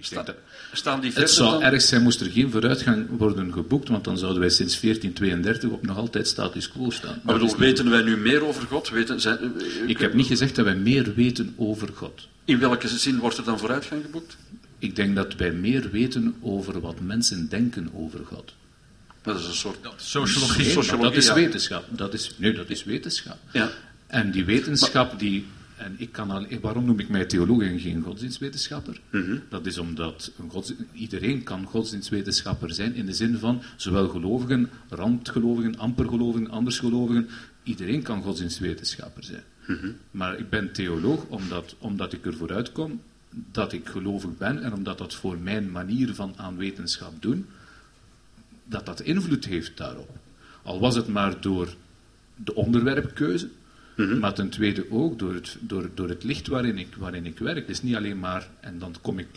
Dat- Staan die Het zou dan... erg zijn moest er geen vooruitgang worden geboekt, want dan zouden wij sinds 1432 op nog altijd status quo staan. Maar Dat bedoel, niet- weten wij nu meer over God? Weten, zijn, eh, Ik heb niet gezegd dat wij meer weten over God. In welke zin wordt er dan vooruitgang geboekt? Ik denk dat wij meer weten over wat mensen denken over God. Dat is een soort... Sociologie. Nee, maar sociologie, dat is ja. wetenschap. Dat is, nee, dat is wetenschap. Ja. En die wetenschap, die, en ik kan al, waarom noem ik mij theoloog en geen godsdienstwetenschapper? Mhm. Dat is omdat iedereen kan godsdienstwetenschapper zijn in de zin van zowel gelovigen, randgelovigen, ampergelovigen, andersgelovigen. Iedereen kan godsdienstwetenschapper zijn. Mhm. Maar ik ben theoloog omdat, omdat ik ervoor uitkom dat ik gelovig ben en omdat dat voor mijn manier van aan wetenschap doen, dat dat invloed heeft daarop. Al was het maar door de onderwerpkeuze, maar ten tweede ook door het, door, door het licht waarin ik, waarin ik werk. Dus niet alleen maar, en dan kom ik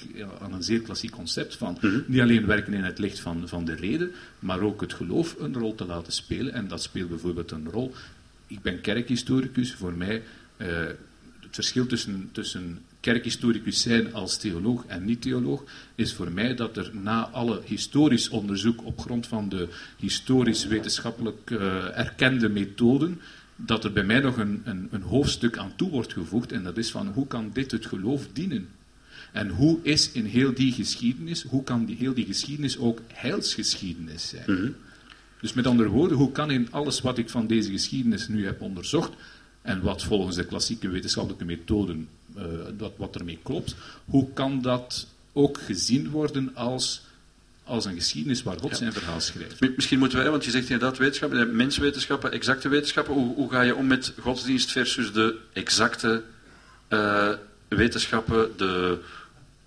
aan een zeer klassiek concept van, niet alleen werken in het licht van, van de reden, maar ook het geloof een rol te laten spelen. En dat speelt bijvoorbeeld een rol. Ik ben kerkhistoricus, voor mij, eh, het verschil tussen, tussen kerkhistoricus zijn als theoloog en niet-theoloog is voor mij dat er na alle historisch onderzoek op grond van de historisch-wetenschappelijk eh, erkende methoden, dat er bij mij nog een, een, een hoofdstuk aan toe wordt gevoegd en dat is van hoe kan dit het geloof dienen? En hoe is in heel die geschiedenis, hoe kan die, heel die geschiedenis ook heilsgeschiedenis zijn? Dus met andere woorden, hoe kan in alles wat ik van deze geschiedenis nu heb onderzocht, en wat volgens de klassieke wetenschappelijke methoden, eh, dat, wat ermee klopt, hoe kan dat ook gezien worden als, als een geschiedenis waar God zijn verhaal schrijft? Mi- Misschien moeten wij, want je zegt inderdaad wetenschap, je hebt menswetenschappen, exacte wetenschappen. Hoe, hoe ga je om met godsdienst versus de exacte eh, wetenschappen, de,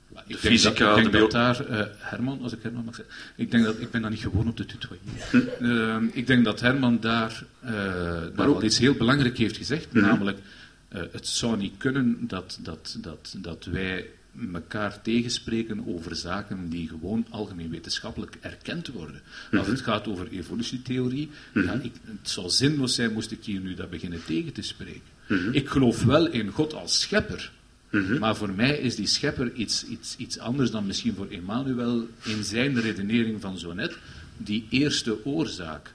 Ik de denk fysica, dat, de ik bio... dat daar, eh, Herman, als ik Herman mag zeggen, ik denk dat, ik ben dan niet gewoon op de tutoyeren. Eh, ik denk dat Herman daar, eh daar al iets heel belangrijk heeft gezegd, namelijk, eh, het zou niet kunnen dat, dat, dat, dat wij elkaar tegenspreken over zaken die gewoon algemeen wetenschappelijk erkend worden. Als het gaat over evolutietheorie, ja, ik, het zou zinloos zijn moest ik hier nu dat beginnen tegen te spreken. Ik geloof wel in God als schepper, maar voor mij is die schepper iets, iets, iets anders dan misschien voor Emmanuel in zijn redenering van zo net, die eerste oorzaak.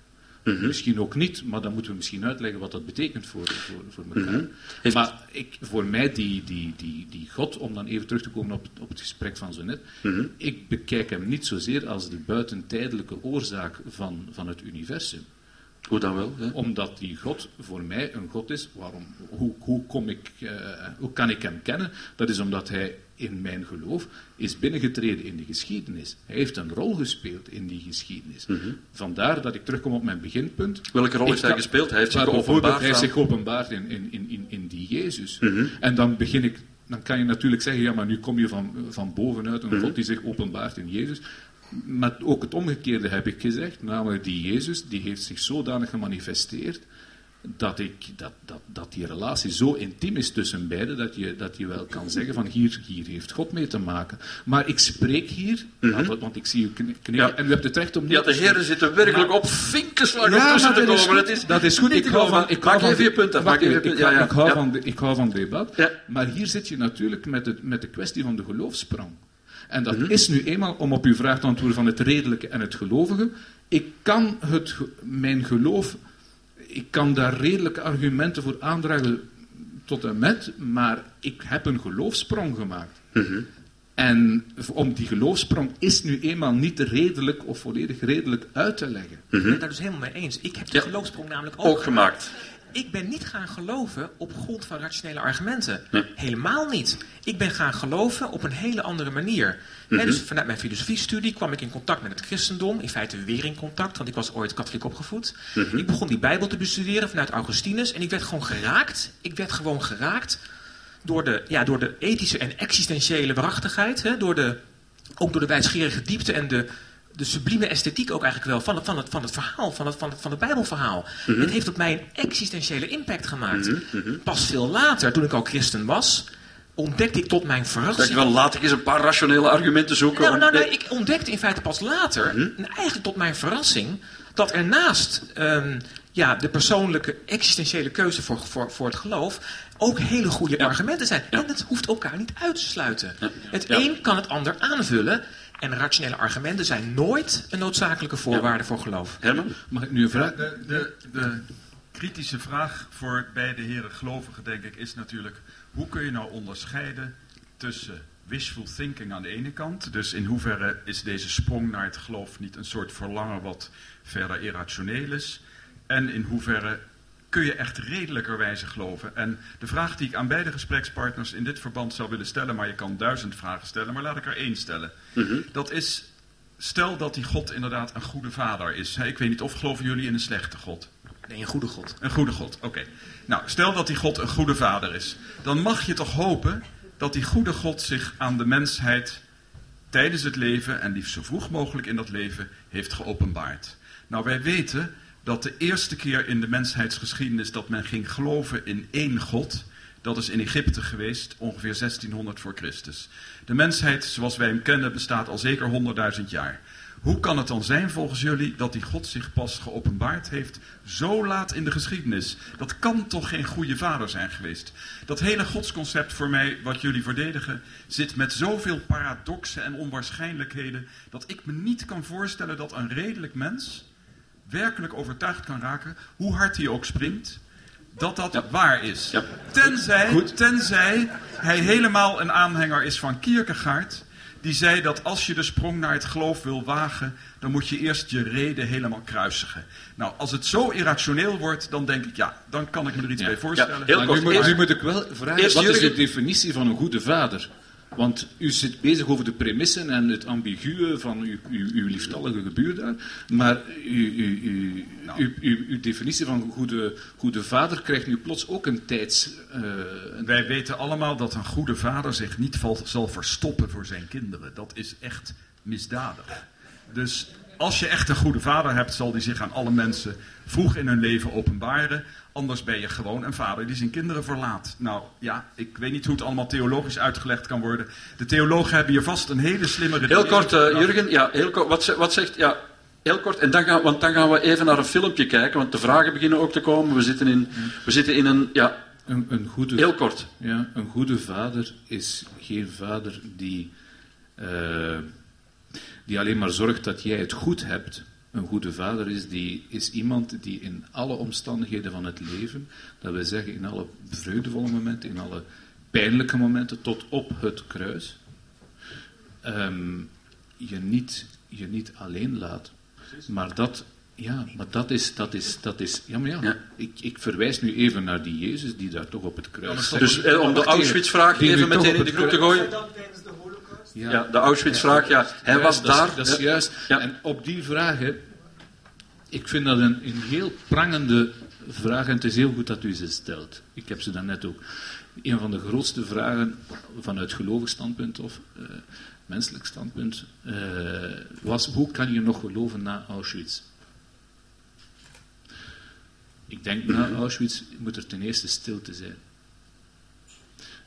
Misschien ook niet, maar dan moeten we misschien uitleggen wat dat betekent voor, voor, voor elkaar. Heeft- Maar ik, voor mij, die, die, die, die God, om dan even terug te komen op, op het gesprek van zo net, ik bekijk hem niet zozeer als de buitentijdelijke oorzaak van, van het universum Hoe dan wel? Hè? omdat die God voor mij een God is. Waarom, hoe, hoe, kom ik, eh, hoe kan ik hem kennen? Dat is omdat hij in mijn geloof is binnengetreden in de geschiedenis. Hij heeft een rol gespeeld in die geschiedenis. Vandaar dat ik terugkom op mijn beginpunt. Welke rol heeft hij kan- gespeeld? Hij heeft zich geopenbaard Hij zich geopenbaard in, in, in, in, in die Jezus. En dan begin ik... Dan kan je natuurlijk zeggen, ja, maar nu kom je van, van bovenuit, een God die zich openbaart in Jezus. Maar ook het omgekeerde heb ik gezegd, namelijk die Jezus, die heeft zich zodanig gemanifesteerd dat, ik, dat, dat, dat die relatie zo intiem is tussen beiden dat je, dat je wel kan zeggen van hier, hier heeft God mee te maken. Maar ik spreek hier, want, want ik zie u knikken, Mhm. Ja. en u hebt het recht om Ja, de heren zitten werkelijk op vinkenslag ja, om te dat is komen. goed. Het is dat is goed. Ik hou van, ik hou Maak van even je punt af. Wacht Maak even je even, punt. ik, Ja, hou- ja, ik hou ja. van de- ik hou van debat. Maar hier zit je natuurlijk met, het, met de kwestie van de geloofsprong. En dat Mhm. is nu eenmaal, om op uw vraag te antwoorden van het redelijke en het gelovige. Ik kan het, mijn geloof, ik kan daar redelijke argumenten voor aandragen tot en met, maar ik heb een geloofsprong gemaakt. Mhm. En om die geloofsprong is nu eenmaal niet redelijk of volledig redelijk uit te leggen. Ik ben het daar dus helemaal mee eens. Ik heb de Ja. geloofsprong namelijk ook, Ook gemaakt. Ik ben niet gaan geloven op grond van rationele argumenten. Nee. Helemaal niet. Ik ben gaan geloven op een hele andere manier. Hè, dus vanuit mijn filosofiestudie kwam ik in contact met het christendom. In feite weer in contact, want ik was ooit katholiek opgevoed. Ik begon die Bijbel te bestuderen vanuit Augustinus. En ik werd gewoon geraakt. Ik werd gewoon geraakt door de, ja, door de ethische en existentiële waarachtigheid. Hè, door de, ook door de wijsgerige diepte en de, de sublieme esthetiek ook eigenlijk wel van het, van het, van het verhaal, van het, van het, van het Bijbelverhaal. Het heeft op mij een existentiële impact gemaakt. Pas veel later, toen ik al christen was, ontdekte ik tot mijn verrassing... je van, laat ik eens een paar rationele argumenten zoeken. Nou, om- nou, nee, ik ontdekte in feite pas later, en eigenlijk tot mijn verrassing, dat er naast ehm, ja, de persoonlijke existentiële keuze voor, voor, voor het geloof ook hele goede argumenten zijn. En dat hoeft elkaar niet uit te sluiten. Het een kan het ander aanvullen. En rationele argumenten zijn nooit een noodzakelijke voorwaarde voor geloof. Herman? Mag ik nu een vraag? De, de, de kritische vraag voor beide heren gelovigen, denk ik, is natuurlijk: hoe kun je nou onderscheiden tussen wishful thinking aan de ene kant, dus in hoeverre is deze sprong naar het geloof niet een soort verlangen wat verder irrationeel is, en in hoeverre kun je echt redelijkerwijze geloven? En de vraag die ik aan beide gesprekspartners in dit verband zou willen stellen, maar je kan duizend vragen stellen, maar laat ik er één stellen. Dat is, stel dat die God inderdaad een goede vader is. Ik weet niet of geloven jullie in een slechte God. Nee, een goede God. Een goede God, oké. Nou, stel dat die God een goede vader is. Dan mag je toch hopen dat die goede God zich aan de mensheid tijdens het leven, en liefst zo vroeg mogelijk in dat leven, heeft geopenbaard. Nou, wij weten dat de eerste keer in de mensheidsgeschiedenis dat men ging geloven in één God, dat is in Egypte geweest, ongeveer 1600 voor Christus. De mensheid, zoals wij hem kennen, bestaat al zeker 100.000 jaar. Hoe kan het dan zijn volgens jullie dat die God zich pas geopenbaard heeft zo laat in de geschiedenis? Dat kan toch geen goede vader zijn geweest? Dat hele godsconcept voor mij, wat jullie verdedigen, zit met zoveel paradoxen en onwaarschijnlijkheden dat ik me niet kan voorstellen dat een redelijk mens werkelijk overtuigd kan raken, hoe hard hij ook springt, dat dat waar is. Ja. Tenzij, tenzij hij helemaal een aanhanger is van Kierkegaard, die zei dat als je de sprong naar het geloof wil wagen, dan moet je eerst je reden helemaal kruisigen. Nou, als het zo irrationeel wordt, dan denk ik, ja, dan kan ik me er iets Ja. bij voorstellen. Ja, heel Maar kort. nu, moet, nu moet ik wel vragen, Eerst wat is Jurgen. de definitie van een goede vader? Want u zit bezig over de premissen en het ambiguë van uw, uw, uw liefstallige gebuur daar. Maar uw, uw, definitie van goede, goede vader krijgt nu plots ook een tijds... eh, een- Wij weten allemaal dat een goede vader zich niet val- zal verstoppen voor zijn kinderen. Dat is echt misdadig. Dus als je echt een goede vader hebt, zal die zich aan alle mensen vroeg in hun leven openbaren. Anders ben je gewoon een vader die zijn kinderen verlaat. Nou ja, ik weet niet hoe het allemaal theologisch uitgelegd kan worden. De theologen hebben hier vast een hele slimme Heel redenering kort, eh. Jurgen. Ja, heel kort. Wat, wat zegt... Ja, heel kort. En dan gaan, want dan gaan we even naar een filmpje kijken, want de vragen beginnen ook te komen. We zitten in, we zitten in een... Ja, een, een, goede, heel kort. ja, een goede vader is geen vader die, eh, die alleen maar zorgt dat jij het goed hebt. Een goede vader is, die, is iemand die in alle omstandigheden van het leven, dat wil zeggen in alle vreugdevolle momenten, in alle pijnlijke momenten, tot op het kruis, ehm, je, niet, je niet alleen laat. Maar dat, ja, maar dat is, dat is, dat is, ja maar ja, Ja. Ik, ik verwijs nu even naar die Jezus die daar toch op het kruis Dus eh, om de Auschwitz-vraag even meteen in de groep te gooien. Ja, de Auschwitz-vraag, ja. Hij was dat daar. Dat is juist. Ja. En op die vragen, ik vind dat een, een heel prangende vraag en het is heel goed dat u ze stelt. Ik heb ze daarnet ook. Een van de grootste vragen vanuit gelovig standpunt of eh, menselijk standpunt eh, was hoe kan je nog geloven na Auschwitz? Ik denk na Auschwitz moet er ten eerste stilte zijn.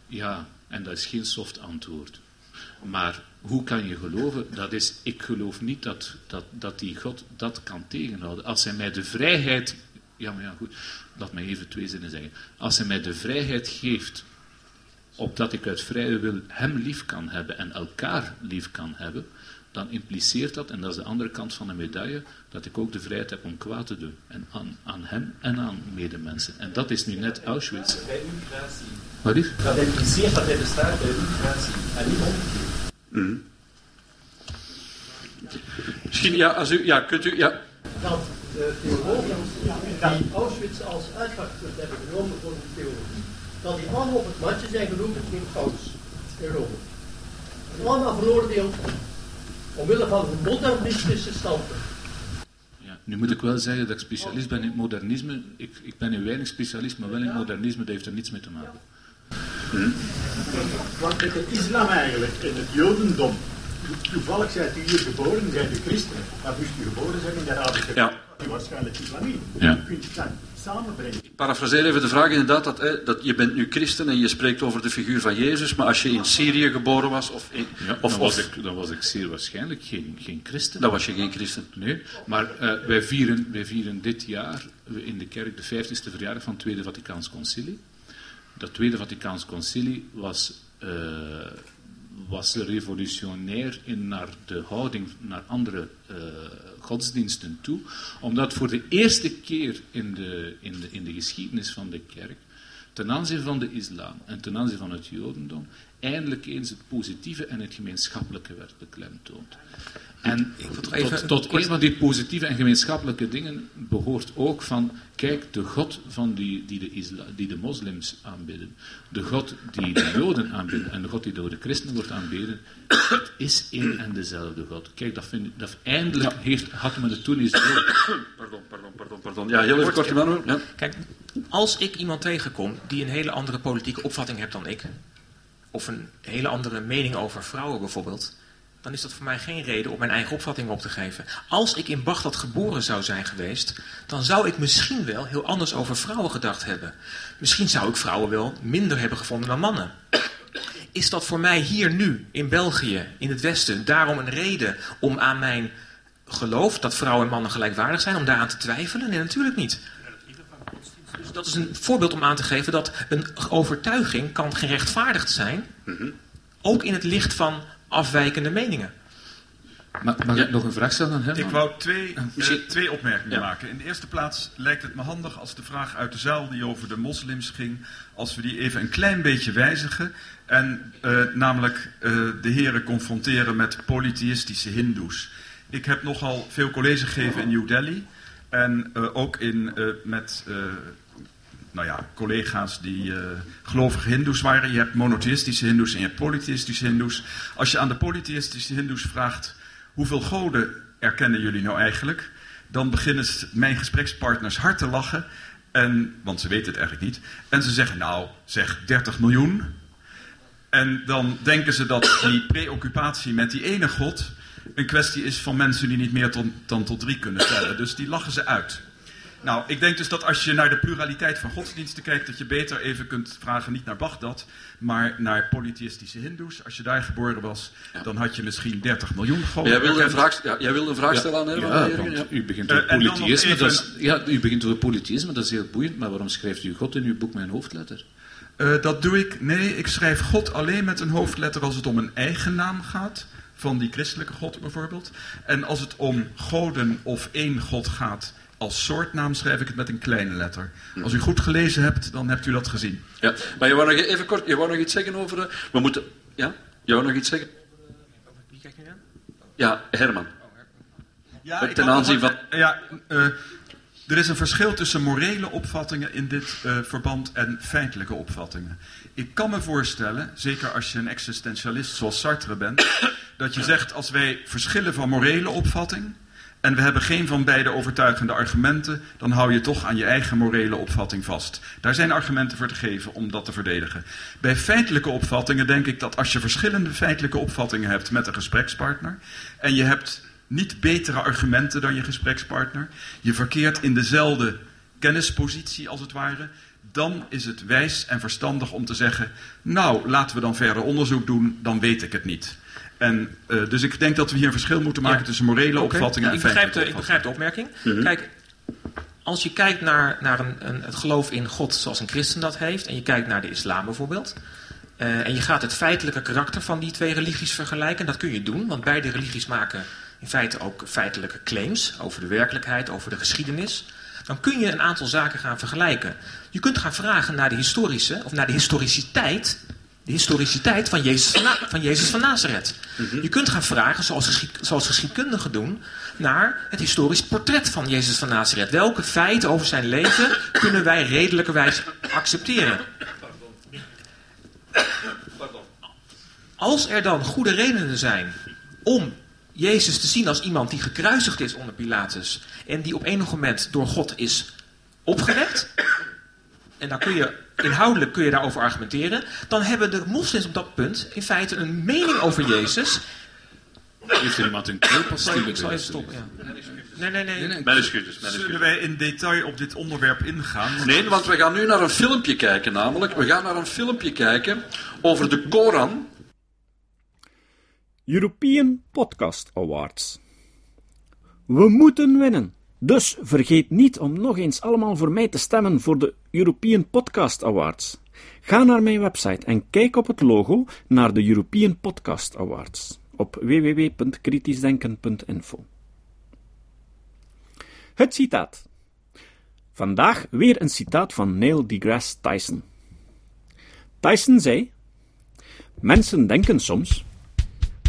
Ja, en dat is geen soft antwoord. Maar hoe kan je geloven? Dat is, ik geloof niet dat, dat, dat die God dat kan tegenhouden. Als hij mij de vrijheid, ja maar ja goed, laat mij even twee zinnen zeggen. Als hij mij de vrijheid geeft, opdat ik uit vrije wil hem lief kan hebben en elkaar lief kan hebben, dan impliceert dat, en dat is de andere kant van de medaille, dat ik ook de vrijheid heb om kwaad te doen. En aan, aan hem en aan medemensen. En dat is nu net Auschwitz. Bij uw. Wat is? Dat impliceert dat hij bestaat bij uw. En niet omgekeerd. Misschien, ja, als u, ja, kunt u, ja. dat de theologen die Auschwitz als uitgangspunt hebben genomen voor de theologie, dat die allemaal op het matje zijn geroepen in Paus in Rome. En allemaal veroordeeld omwille van hun modernistische standpunt. Ja, nu moet ik wel zeggen dat ik specialist ben in het modernisme. Ik, ik ben in weinig specialist, maar wel in het modernisme, dat heeft er niets mee te maken. Want met de islam eigenlijk en het jodendom, toevallig zijt u hier geboren, zijt u christenen, maar moest u geboren zijn in de Arabische Ja. waarschijnlijk islamien. Ja. U kunt dat samenbrengen. Ik parafraseer even de vraag inderdaad, dat, hè, dat je bent nu christen en je spreekt over de figuur van Jezus, maar als je in Syrië geboren was, of, in, Ja, of, dan, was of ik, dan was ik zeer waarschijnlijk geen, geen christen. dan was je geen christen. Nee, maar eh, wij, vieren, wij vieren dit jaar in de kerk de 50ste verjaardag van het Tweede Vaticaans Concilie. Dat Tweede Vaticaans Concilie was, eh, was revolutionair in naar de houding naar andere eh, godsdiensten toe, omdat voor de eerste keer in de, in, de, in de geschiedenis van de kerk ten aanzien van de islam en ten aanzien van het jodendom eindelijk eens het positieve en het gemeenschappelijke werd beklemtoond. En tot, even tot kort- een van die positieve en gemeenschappelijke dingen behoort ook van, kijk, de God van die, die, de isla, die de moslims aanbidden, de God die de *coughs* joden aanbidden en de God die door de christenen wordt aanbeden, het is één en dezelfde God. Kijk, dat, vind ik, dat eindelijk heeft, had men het toen eens door. *coughs* Pardon, pardon, pardon, pardon. Ja, heel even kort, Emmanuel. Ja. Kijk, als ik iemand tegenkom die een hele andere politieke opvatting heeft dan ik, of een hele andere mening over vrouwen bijvoorbeeld, dan is dat voor mij geen reden om mijn eigen opvatting op te geven. Als ik in Bagdad geboren zou zijn geweest, dan zou ik misschien wel heel anders over vrouwen gedacht hebben. Misschien zou ik vrouwen wel minder hebben gevonden dan mannen. Is dat voor mij hier nu, in België, in het Westen, daarom een reden om aan mijn geloof dat vrouwen en mannen gelijkwaardig zijn, om daaraan te twijfelen? Nee, natuurlijk niet. Dus dat is een voorbeeld om aan te geven dat een overtuiging kan gerechtvaardigd zijn, ook in het licht van afwijkende meningen. Ma- mag ik nog een vraag stellen aan hem? Ik wou twee, eh, misschien- twee opmerkingen Ja. maken. In de eerste plaats lijkt het me handig als de vraag uit de zaal die over de moslims ging, als we die even een klein beetje wijzigen. En eh, namelijk eh, de heren confronteren met polytheïstische hindoes. Ik heb nogal veel college gegeven in New Delhi. En eh, ook in, eh, met eh, nou ja, collega's die eh, gelovige hindoes waren. Je hebt monotheïstische hindoes en je hebt polytheïstische hindoes. Als je aan de polytheïstische hindoes vraagt... hoeveel goden erkennen jullie nou eigenlijk... dan beginnen mijn gesprekspartners hard te lachen... En, want ze weten het eigenlijk niet. En ze zeggen, nou, zeg 30 miljoen. En dan denken ze dat die preoccupatie met die ene God een kwestie is van mensen die niet meer dan tot drie kunnen tellen. Dus die lachen ze uit. Nou, ik denk dus dat als je naar de pluraliteit van godsdiensten kijkt, dat je beter even kunt vragen, niet naar Bagdad, maar naar polytheïstische hindoes. Als je daar geboren was, dan had je misschien 30 miljoen goden. Jij wilde een vraag, ja, jij wilde een vraag stellen aan Herman? Ja, Jurgen? want Ja. u begint Eh, over en dan nog polytheïsme. Dat is, even- ja, u begint over polytheïsme, dat is heel boeiend. Maar waarom schrijft u God in uw boek met een hoofdletter? Eh, dat doe ik. Nee, ik schrijf God alleen met een hoofdletter als het om een eigen naam gaat. Van die christelijke God bijvoorbeeld. En als het om goden of één God gaat als soortnaam, schrijf ik het met een kleine letter. Als u goed gelezen hebt, dan hebt u dat gezien. Ja, maar je wou nog even kort, je wou nog iets zeggen over... eh, we moeten... Ja? Je wou nog iets zeggen? Wie aan? Ja, Herman. Ja, Ten aanzien van- Ja, eh, er is een verschil tussen morele opvattingen in dit eh, verband en feitelijke opvattingen. Ik kan me voorstellen, zeker als je een existentialist zoals Sartre bent, *coughs* dat je zegt als wij verschillen van morele opvatting en we hebben geen van beide overtuigende argumenten, dan hou je toch aan je eigen morele opvatting vast. Daar zijn argumenten voor te geven om dat te verdedigen. Bij feitelijke opvattingen denk ik dat als je verschillende feitelijke opvattingen hebt met een gesprekspartner en je hebt niet betere argumenten dan je gesprekspartner, je verkeert in dezelfde kennispositie als het ware, dan is het wijs en verstandig om te zeggen, nou laten we dan verder onderzoek doen, dan weet ik het niet. En, uh, dus ik denk dat we hier een verschil moeten maken ja. tussen morele okay. opvattingen en begrijp, de, ik begrijp de opmerking. Mm -hmm. Kijk, als je kijkt naar, naar een, een, het geloof in God zoals een christen dat heeft, en je kijkt naar de islam bijvoorbeeld, uh, en je gaat het feitelijke karakter van die twee religies vergelijken, dat kun je doen, want beide religies maken in feite ook feitelijke claims over de werkelijkheid, over de geschiedenis. Dan kun je een aantal zaken gaan vergelijken. Je kunt gaan vragen naar de historische, of naar de historiciteit de historiciteit van Jezus van, Jezus van Nazareth. Mm -hmm. Je kunt gaan vragen, zoals, geschied zoals geschiedkundigen doen, naar het historisch portret van Jezus van Nazareth. Welke feiten over zijn leven *coughs* kunnen wij redelijkerwijs accepteren? Als er dan goede redenen zijn om Jezus te zien als iemand die gekruisigd is onder Pilatus en die op enig moment door God is opgewekt, en dan kun je inhoudelijk kun je daarover argumenteren, dan hebben de moslims op dat punt in feite een mening over Jezus. Heeft er iemand een keelpastille Ik zal even stoppen, ja. Nee, nee, nee. excuses, Zullen wij in detail op dit onderwerp ingaan? Nee, want we gaan nu naar een filmpje kijken namelijk. We gaan naar een filmpje kijken over de Koran. European Podcast Awards. We moeten winnen. Dus vergeet niet om nog eens allemaal voor mij te stemmen voor de European Podcast Awards. Ga naar mijn website en kijk op het logo naar de European Podcast Awards op www.kritischdenken.info. Het citaat. Vandaag weer een citaat van Neil deGrasse Tyson. Tyson zei: Mensen denken soms: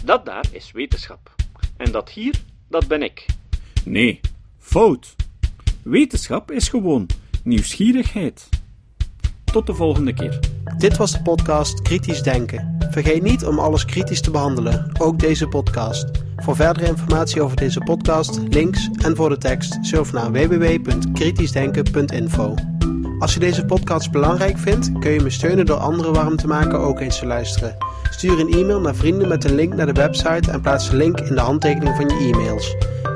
dat daar is wetenschap, en dat hier, dat ben ik. Nee, fout. Wetenschap is gewoon nieuwsgierigheid. Tot de volgende keer. Dit was de podcast Kritisch Denken. Vergeet niet om alles kritisch te behandelen, ook deze podcast. Voor verdere informatie over deze podcast, links en voor de tekst, surf naar www.kritischdenken.info. Als je deze podcast belangrijk vindt, kun je me steunen door anderen warm te maken ook eens te luisteren. Stuur een e-mail naar vrienden met een link naar de website en plaats de link in de handtekening van je e-mails.